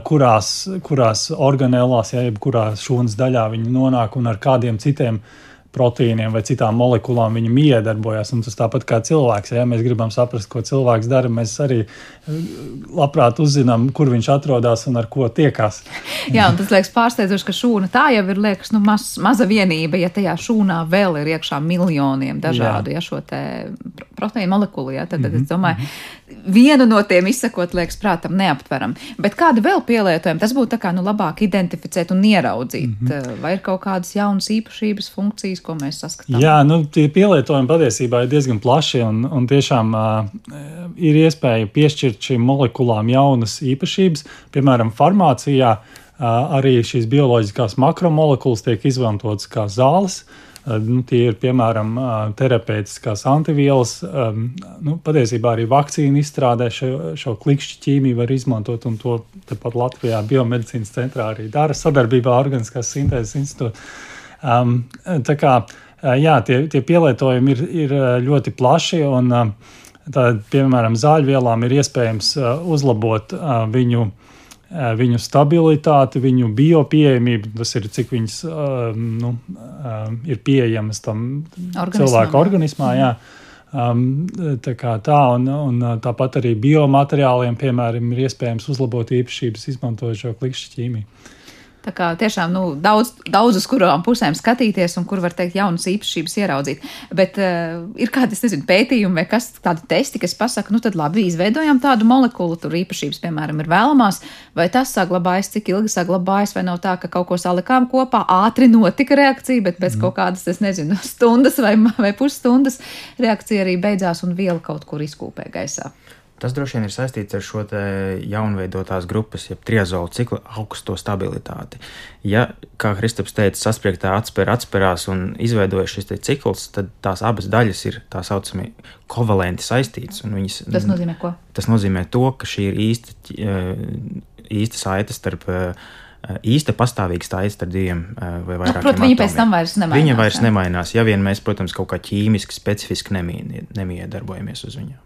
kurās, kurās organēlās, ja kurā šūnas daļā viņi nonāk un ar kādiem citiem uh, proteīniem vai citām molekulām viņi miedarbojas. Tas tāpat kā cilvēks. Ja mēs gribam saprast, ko cilvēks dara, mēs arī eh, labprāt uzzinām, kur viņš atrodas un ar ko tiekās. Jā, un tas liekas pārsteidzoši, ka šūna tā jau ir liekas, nu, maz, maza vienība, ja tajā šūnā vēl ir iekšā miljoniem dažādu ja, šo proteīnu molekulu. Ja, tad, tad mm -hmm. es domāju, mhm. Vienu no tiem izsakot, liekas, prātam, neaptveram. Bet kāda vēl pielietojuma? Tas būtu kā nu, labāk identificēt un ieraudzīt, mm -hmm. vai ir kaut kādas jaunas īpašības, funkcijas ko mēs saskatām. Jā, nu, tie pielietojumi patiesībā ir diezgan plaši un, un tiešām uh, ir iespēja piešķirt šīm molekulām jaunas īpašības. Piemēram, farmācijā uh, arī šīs bioloģiskās makromolekulas tiek izmantotas kā zāles. Uh, nu, tie ir piemēram uh, terapeitiskās antivielas. Um, nu, patiesībā arī vakcīnu izstrādē šo, šo klikšķu ķīmiju var izmantot, un to tepat Latvijā Biomedicīnas centrā arī dara sadarbībā ar Organiskās sintēzes institūtu. Um, tā kā jā, tie, tie pielietojumi ir, ir ļoti plaši. Un, tā, piemēram, zāļvielām ir iespējams uzlabot viņu, viņu stabilitāti, viņu biopieejamību. Tas ir cik viņas nu, ir pieejamas tam Organismam. cilvēku organismā. Jā. Um, tā kā tā, un, un tāpat arī biomateriāliem, piemēram, ir iespējams uzlabot īpašības, izmantojot šo klikšķu ķīmiju. Tā kā tiešām nu, daudz, daudz uz kurām pusēm skatīties un kur var teikt jaunas īpašības ieraudzīt. Bet uh, ir kādi, nezinu, pētījumi vai kas tādi testi, kas pasaka, nu tad labi, izveidojam tādu molekulu, tur īpašības, piemēram, ir vēlamās, vai tas saglabājas, cik ilgi saglabājas, vai nav tā, ka kaut ko salikām kopā, ātri notika reakcija, bet pēc mm. kaut kādas, es nezinu, stundas vai, vai pusstundas reakcija arī beidzās un viela kaut kur izkūpē gaisā. Tas droši vien ir saistīts ar šo jaunveidotās grupas, jeb triazola cikla augsto stabilitāti. Ja, kā Kristaps teica, saspriegtā atspēr atspērās un izveidojas šis cikls, tad tās abas daļas ir tā saucamie kovalenti saistītas. Viņas, tas nozīmē ko? Tas nozīmē to, ka šī ir īsta, īsta saite starp īsta pastāvīga stāja starp diviem vai vairākiem. Nu, protams, viņa pēc tam vairs nemainās. Viņa vairs nemainās, ja vien mēs, protams, kaut kā ķīmiski, specifiski nemiedarbojamies uz viņu.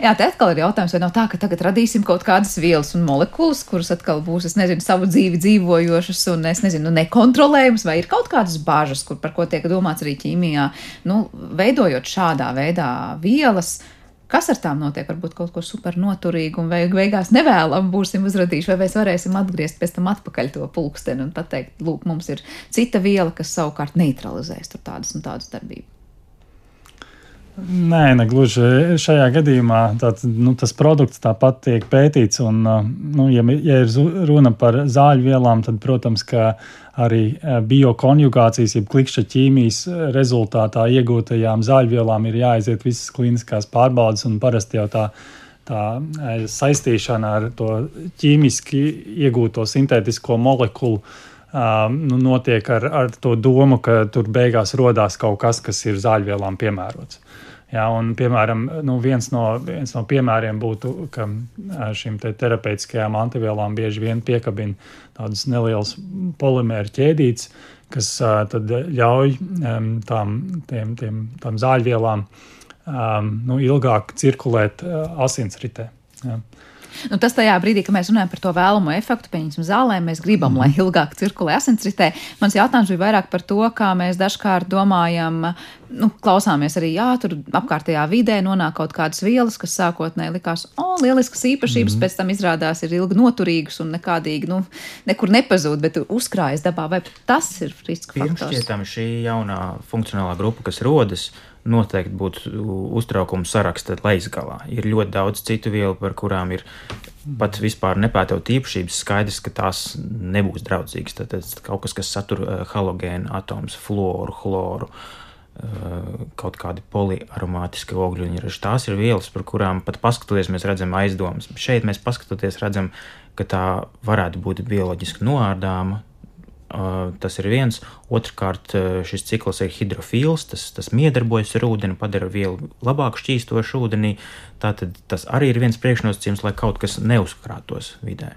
Jā, te atkal ir jautājums, vai nav tā, ka tagad radīsim kaut kādas vielas un molekulas, kuras atkal būs, es nezinu, savu dzīvi dzīvojošas un, es nezinu, nekontrolējamas, vai ir kaut kādas bāžas, kur par ko tiek domāts arī ķīmijā, nu, veidojot šādā veidā vielas. Kas ar tām notiek? Varbūt kaut ko super noturīgu, un beigās nevēlam būsim uzradījuši, vai mēs varēsim atgriezt pēc tam atpakaļ to pulksteni un pateikt, lūk, mums ir cita viela, kas savukārt neutralizēs tādas un tādas darbības. Nē, negluži šajā gadījumā tāds, nu, tas produkts tāpat tiek pētīts. Un, nu, ja, ja ir runa par zāļu vielām, tad, protams, arī biokonjugācijas, jeb klikšķa ķīmijas rezultātā iegūtajām zāļu vielām ir jāaiziet visas kliniskās pārbaudes. Parasti jau tā, tā saistīšana ar to ķīmiski iegūto sintētisko molekulu. Um, nu, notiek ar, ar to domu, ka tur beigās radās kaut kas, kas ir zāļvielām piemērots. Jā, un, piemēram, nu, viens, no, viens no piemēriem būtu, ka šīm te terapeitiskajām antivielām bieži vien piekabina tādas nelielas polimēru ķēdītes, kas tad ļauj tām, tiem, tiem, tām zāļvielām nu, ilgāk cirkulēt asinsritē. Jā. Nu, tas tajā brīdī, kad mēs runājam par to vēlamo efektu, pieņemsim zālē, mēs gribam, mm. lai ilgāk cirkulē asinsritē. Mans jautājums bija vairāk par to, kā mēs dažkārt domājam, nu, klausāmies arī, jā, tur apkārtējā vidē nonāk kaut kādas vielas, kas sākotnēji likās, o, lieliskas īpašības, mm. pēc tam izrādās ir ilgi noturīgas un nekādīgi, nu, nekur nepazūd, bet uzkrājas dabā. Vai tas ir riska faktors? Pirms šķietam šī jaunā funkcionālā grupa, kas rodas, noteikti būtu uztraukums saraksta leisgalā. Ir ļoti daudz citu vielu, par kurām ir pat vispār nepētot īpašības, skaidrs, ka tās nebūs draudzīgas. Tad, kaut kas, kas satur uh, halogēnu atomus, fluoru, chloru, uh, kaut kādi poliaromātiski ogļuņraži. Tās ir vielas, par kurām pat paskatoties, mēs redzam aizdomas. Šeit mēs paskatoties, redzam, ka tā varētu būt bioloģiski noārdāma, Tas ir viens. Otrakārt, šis cikls ir hidrofils, tas, tas miedarbojas ar ūdeni, padara vielu labāk šķīstošu ūdenī. Tātad tas arī ir viens priekšnosacījums, lai kaut kas neuzkrātos vidē.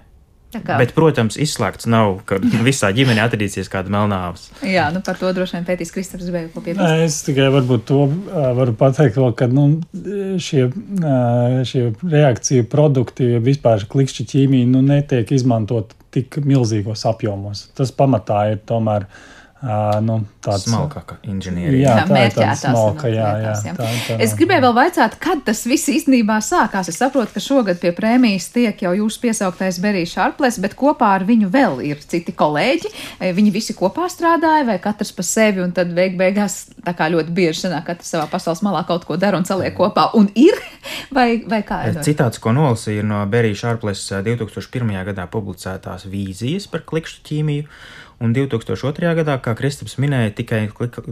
Bet, protams, izslēgts nav, ka visā ģimenē atradīsies kāda melnāvs. Jā, nu par to droši vien pētīs Kristofers Zvēja, ko piebilst. Es tikai varbūt to varu pateikt, vēl, ka nu, šie, šie reakciju produkti, vispār klikšķi ķīmija, nu, netiek izmantot tik milzīgos apjomos. Tas pamatā ir tomēr Uh, nu, tāds smalkāka inženierija. Jā, tā ir tāda smalka, jā, jā. jā. Tā, tā, Es gribēju vēl vaicāt, kad tas viss īstenībā sākās. Es saprotu, ka šogad pie prēmijas tiek jau jūsu piesauktais Berijs Šarples, bet kopā ar viņu vēl ir citi kolēģi. Viņi visi kopā strādāja vai katrs pa sevi, un tad beig beigās tā kā ļoti bieži sanāk, katrs savā pasaules malā kaut ko dara un saliek kopā. Un ir, vai, vai kā ir? Citāts, ko nolasīju no Berija Šārples 2001. gadā publicētās vīzijas par klikšķu ķīmiju, un 2002. gadā, kā Kristaps minēja, tikai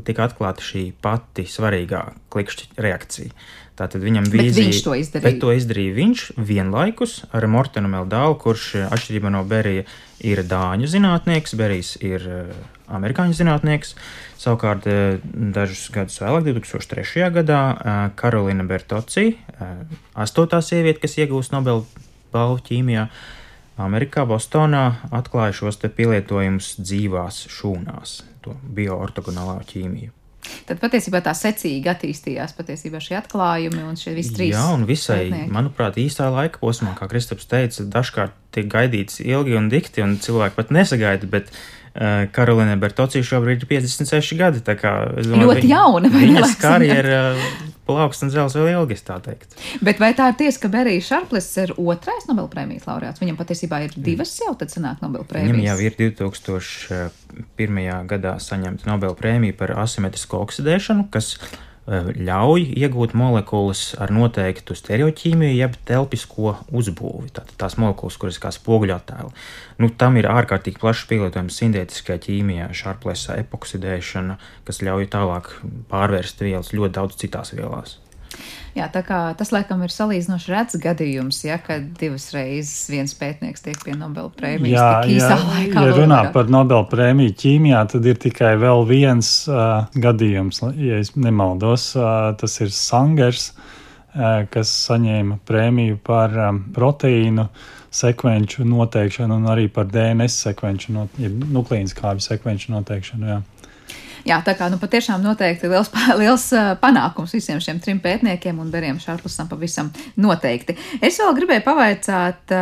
tika atklāta šī pati svarīgā klikšķa reakcija. Tātad viņam Bet vīzija, viņš to izdarīja. Bet to izdarīja viņš vienlaikus ar Mortenu Meldālu, kurš eh, atšķirībā no Berija ir dāņu zinātnieks, Berijs ir eh, amerikāņu zinātnieks. Savukārt eh, dažus gadus vēlāk, 2003. gadā, Karolina Bertoci, astotā sieviete, kas iegūst Nobela balvu ķīmijā, Amerikā, Bostonā atklāja šos pielietojumus dzīvās šūnās, to bioortogonālo ķīmiju. Tad patiesībā tā secīgi attīstījās patiesībā šie atklājumi un šie visi trīs. Jā, un visai, pētnieki. manuprāt, īstā laika posmā, kā Kristaps teica, dažkārt tiek gaidīts ilgi un dikti, un cilvēki pat nesagaida, bet Karolīna Bertocija šobrīd ir 56 gadi. tā kā, es Ļoti jauna, vai ne, Viņas karjera plaukst un zels vēl ilgi, tā teiktu. Bet vai tā ir tiesa, ka Berijs Šarplis ir otrais Nobelpremijas laureāts? Viņam patiesībā ir divas jau, tad sanāk Viņam Nobelpremijas. jau ir 2001. gadā saņemta Nobela prēmija par asimetrisku oksidēšanu, kas eh, ļauj iegūt molekulas ar noteiktu stereoķīmiju, jeb telpisko uzbūvi. Tātad tās molekulas, kuras kā spoguļattēli. Nu, tam ir ārkārtīgi plašs pielietojums sintētiskajā ķīmijā, šārplēsā epoksidēšana, kas ļauj tālāk pārvērst vielas ļoti daudz citās vielās. Jā, tā kā tas laikam ir salīdzinoši rets gadījums, ja, kad divas reizes viens pētnieks tiek pie Nobelpremijas Jā, tik īsā jā, laikā. ja runā laureāts. par Nobela prēmiju ķīmijā, tad ir tikai vēl viens uh, gadījums, ja es nemaldos. Uh, tas ir Sangers, uh, kas saņēma prēmiju par um, proteīnu sekvenču noteikšanu un arī par DNS sekvenču, no, ja nukleīnas kāpju sekvenču noteikšanu. Jā. Jā, tā kā nu, patiešām noteikti liels, liels panākums visiem šiem trim pētniekiem un Berijam Šārplusam pavisam noteikti. Es vēl gribēju pavaicāt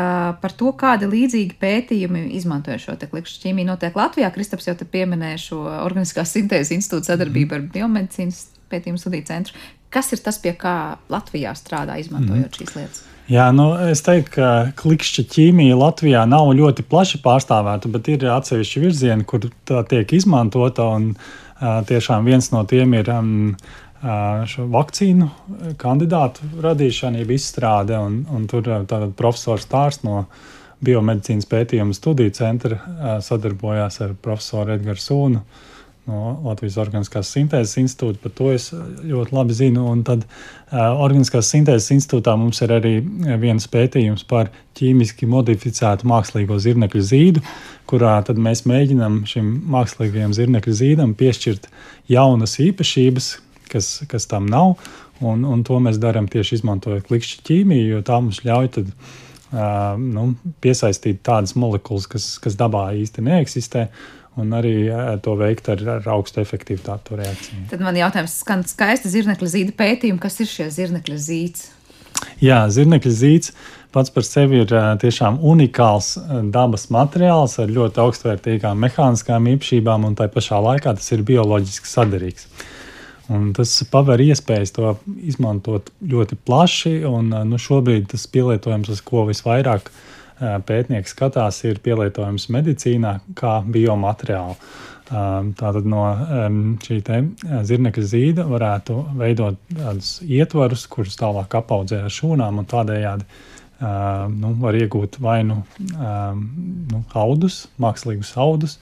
par to, kādi līdzīgi pētījumi izmantojot šo te klikšķu ķīmiju notiek Latvijā. Kristaps jau te pieminēja šo Organiskās sintēzes institūtu sadarbību ar biomedicīnas pētījumu studiju centru. Kas ir tas, pie kā Latvijā strādā, izmantojot šīs lietas? Jā, nu, es teiktu, ka klikšķa ķīmija Latvijā nav ļoti plaši pārstāvēta, bet ir atsevišķi virzieni, kur tā tiek izmantota. Un, uh, tiešām viens no tiem ir um, uh, vakcīnu kandidātu radīšana, jeb izstrāde. Un, un tur uh, profesors Tārs no Biomedicīnas pētījuma studiju centra uh, sadarbojās ar profesoru Edgars Sūnu no Latvijas Organiskās Sintēzes institūta. Par to es ļoti labi zinu. Un tad uh, Organiskās Sintēzes institūtā mums ir arī viens pētījums par ķīmiski modificētu mākslīgo zirnekļu zīdu, kurā mēs mēģinām šim mākslīgajam zirnekļu zīdam piešķirt jaunas īpašības, kas, kas tam nav. Un, un to mēs darām tieši izmantojot klikšķi ķīmiju, jo tā mums ļauj tad, uh, nu, piesaistīt tādas molekulas, kas, kas dabā īsti neeksistē, un arī to veikt ar, ar augstu efektivitāti to reakciju. Tad man jautājums skan skaisti zirnekļa zīda pētījumi. Kas ir šie zirnekļa zīds? Jā, zirnekļa zīds pats par sevi ir tiešām unikāls dabas materiāls ar ļoti augstvērtīgām mehāniskām īpašībām, un tā pašā laikā tas ir bioloģiski saderīgs. Un tas paver iespējas to izmantot ļoti plaši, un nu, šobrīd tas pielietojums, uz ko visvairāk uh, pētnieki skatās, ir pielietojums medicīnā kā biomateriāli. Um, Tātad no šī te, uh, zirnekļa zīda varētu veidot tādus ietvarus, kurus tālāk apaudzē ar šūnām, un tādējādi nu, var iegūt vai nu, nu audus, mākslīgus audus,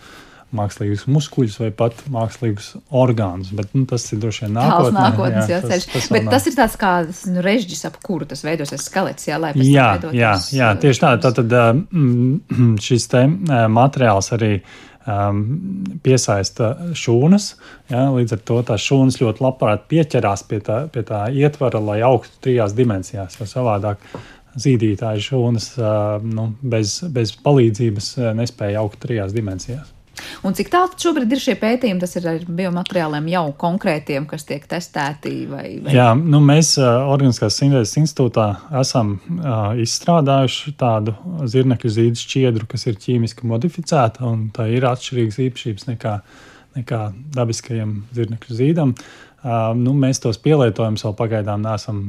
mākslīgus muskuļus vai pat mākslīgus orgānus. Bet nu, tas ir droši vien nākotnē. nākotnes jā, tas- ceļš. tas vēl Bet nav. tas ir tāds kā nu, režģis, ap kuru tas veidosies skelets, jā, lai pēc tam Jā, veidotos, jā, jā, uh, tieši tā. Tātad mm, šis te eh, materiāls arī um, piesaista šūnas. Ja, līdz ar to tās šūnas ļoti labprāt pieķerās pie tā, pie tā ietvara, lai augtu trijās dimensijās. Jo savādāk zīdītāji šūnas uh, nu, bez, bez palīdzības uh, nespēja augt trijās dimensijās. Un cik tālu šobrīd ir šie pētījumi? Tas ir ar biomateriāliem jau konkrētiem, kas tiek testēti vai, vai Jā, nu mēs Organiskās Sintēzes institūtā esam uh, izstrādājuši tādu zirnekļu zīdu šķiedru, kas ir ķīmiski modificēta, un tā ir atšķirīgas īpašības nekā nekā dabiskajam zirnekļu zīdam. Uh, nu, mēs tos pielietojumus vēl pagaidām neesam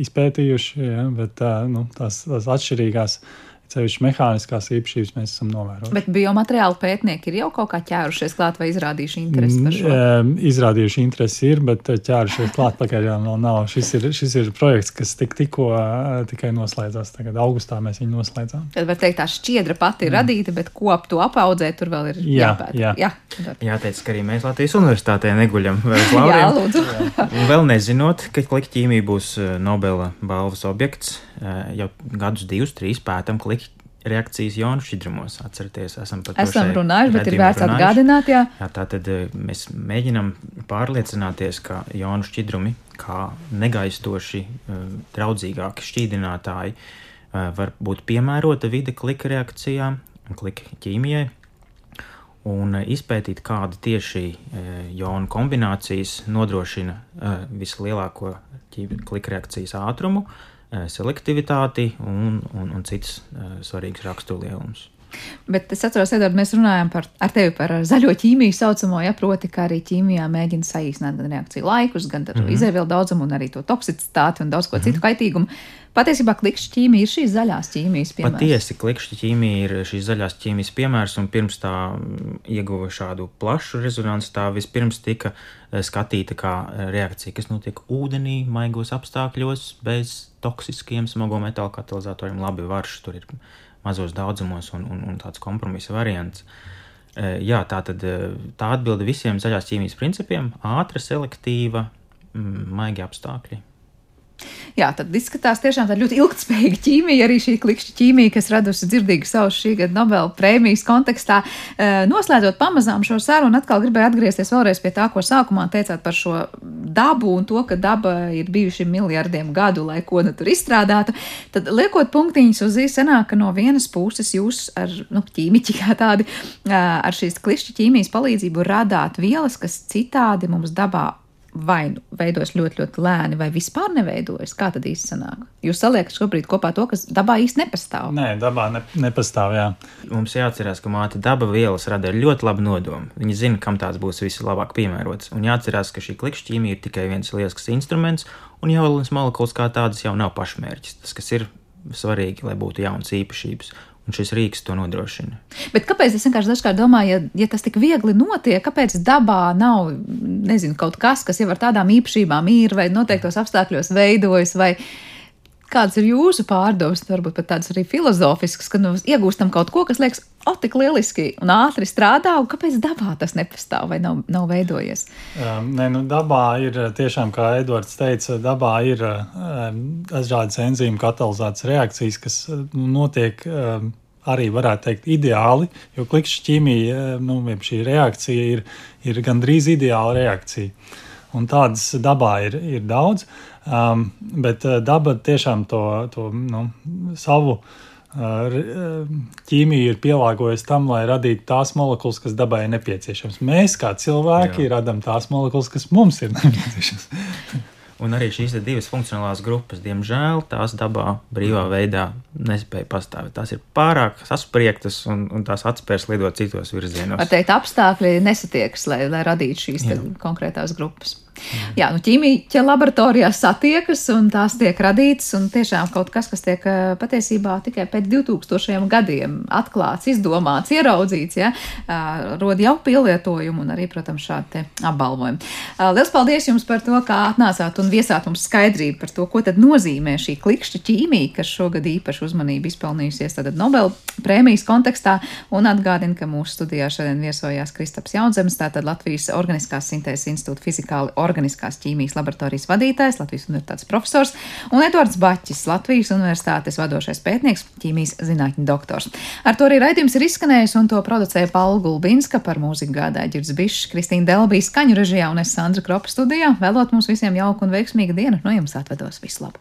izpētījuši, ja, bet uh, nu, tās, tās atšķirīgās uh, Ceļš mehāniskās īpašības mēs esam novērojuši. Bet biomateriālu pētnieki ir jau kaut kā ķērušies klāt vai izrādījuši interesi par šo? Mm, izrādījuši interesi ir, bet eh, ķērušies klāt pagaidām vēl nav. Šis ir, šis ir projekts, kas tik, tikko eh, tikai noslēdzās. Tagad augustā mēs viņu noslēdzām. Tad var teikt, tā šķiedra pati ir mm. radīta, bet ko ap to apaudzēt, tur vēl ir jā, jāpēt. Jā. Jā, Jāteic, ka arī mēs Latvijas universitātē neguļam uz lauriem. jā, lūdzu. jā. Vēl nezinot, ka klikšķīmija būs eh, Nobela balvas objekts, jau gadus divus, trīs pētam klikšķīmiju reakcijas jonu šķidrumos. Atcerieties, esam par to esam runājuši, bet ir vērts atgādināt. Jā. Jā, tā tad eh, mēs mēģinam pārliecināties, ka jonu šķidrumi, kā negaistoši, eh, draudzīgāki šķīdinātāji, eh, var būt piemērota vide klika reakcijām un klika ķīmijai. Un izpētīt, kāda tieši jonu kombinācijas nodrošina vislielāko klika reakcijas ātrumu, Eh, selektivitāti un, un, un citas svarīgas raksturlielumus. Bet es atceros, Edvards, mēs runājam par, ar tevi par zaļo ķīmiju saucamo, ja proti, ka arī ķīmijā mēģina saīsināt gan reakciju laikus, gan mm -hmm. izēvielu daudzumu un arī to toksicitāti un daudz ko mm -hmm. citu kaitīgumu. Patiesībā klikšķa ķīmija ir šīs zaļās ķīmijas piemērs. Patiesi, klikšķa ķīmija ir šīs zaļās ķīmijas piemērs, un pirms tā ieguva šādu plašu rezonanci, tā vispirms tika eh, skatīta kā eh, reakcija, kas notiek ūdenī, maigos apstākļos, bez toksiskiem smago metālu katalizatoriem. Labi, varš tur ir mazos daudzumos un, un, un tāds kompromisa variants. Eh, jā, tā tad tā atbilde visiem zaļās ķīmijas principiem - ātra, selektīva, mm, maigi apstākļi. Jā, tad izskatās tiešām tā ļoti ilgspējīga ķīmija, arī šī klikšķa ķīmija, kas radusi dzirdīgu savu šī gada Nobela prēmijas kontekstā. Eh, noslēdzot pamazām šo sarunu, atkal gribēju atgriezties vēlreiz pie tā, ko sākumā teicāt par šo dabu un to, ka daba ir bijuši miljardiem gadu, lai ko nu tur izstrādātu. Tad liekot punktiņus uz īsi, sanāk, ka no vienas puses jūs ar nu, ķīmiķi kā tādi, eh, ar šīs klikšķa ķīmijas palīdzību radāt vielas, kas citādi mums dabā vai nu veidojas ļoti, ļoti lēni, vai vispār neveidojas. Kā tad īsti sanāk? Jūs saliekat šobrīd kopā to, kas dabā īsti nepastāv. Nē, dabā ne, nepastāv. Jā. Mums jāatcerās, ka māte daba vielas rada ļoti labu nodomu. Viņa zina, kam tās būs vislabāk piemērotas. Un jāatcerās, ka šī klikšķīmija ir tikai viens lielisks instruments, un jaunas molekulas kā tādas jau nav pašmērķis. Tas, kas ir svarīgi, lai būtu jaunas īpašības. Un šis rīks to nodrošina. Bet kāpēc es vienkārši dažkārt domāju, ja, ja tas tik viegli notiek, kāpēc dabā nav nezinu, kaut kas, kas jau ar tādām īpašībām ir vai noteiktos apstākļos veidojas? Vai kādas ir jūsu pārdomas, varbūt pat tādas arī filozofiskas, ka nu, iegūstam kaut ko, kas liekas, o, tik lieliski un ātri strādā, un kāpēc dabā tas nepastāv vai nav, nav veidojies? Um, nē, nu, dabā ir tiešām, kā Edvards teica, dabā ir um, dažādas enzīmu katalizētas reakcijas, kas notiek. Um, arī varētu teikt, ideāli, jo klikšķa ķīmija, eh, nu, šī reakcija ir, ir gandrīz ideāla reakcija. Un tādas dabā ir, ir daudz, um, bet eh, daba tiešām to, to nu, savu uh, ķīmiju ir pielāgojusi tam, lai radītu tās molekulas, kas dabai ir nepieciešamas. Mēs, kā cilvēki, Jā. radām tās molekulas, kas mums ir nepieciešamas. Un arī šīs divas funkcionālās grupas, diemžēl, tās dabā brīvā veidā nespēja pastāvēt. Tās ir pārāk saspriegtas un, un tās atspērs lidot citos virzienos. Var teikt, apstākļi nesatiekas, lai, lai radītu šīs konkrētās grupas. Jā, nu, ķīmija laboratorijā satiekas un tās tiek radītas. Tiešām kaut kas, kas tiek patiesībā tikai pēc 2000 gadiem atklāts, izdomāts, ieraudzīts, ja, rod jau pielietojumu un arī, protams, šādi apbalvojumi. Lielas paldies jums par to, kā atnācāt un viesāt mums skaidrību par to, ko tad nozīmē šī klikšķa ķīmija, kas šogad īpaši uzmanību izpelnījusies tad Nobel prēmijas kontekstā. Un atgādina, ka mūsu studijā šodien viesojās Kristaps Jaunzems, tātad Latvijas Organiskās sintēzes institūta fizikāli organiskās ķīmijas laboratorijas vadītājs, Latvijas universitātes profesors un Edvards Baķis, Latvijas universitātes vadošais pētnieks, ķīmijas zinātņu doktors. Ar to arī raidījums ir izskanējis, un to producēja Paula Gulbinska par mūziku gādāja Girds Bišs, Kristīna Delbija skaņu režijā un es Sandra Kropa studijā. Vēlot mums visiem jauku un veiksmīgu dienu, no jums atvedos vislabāk!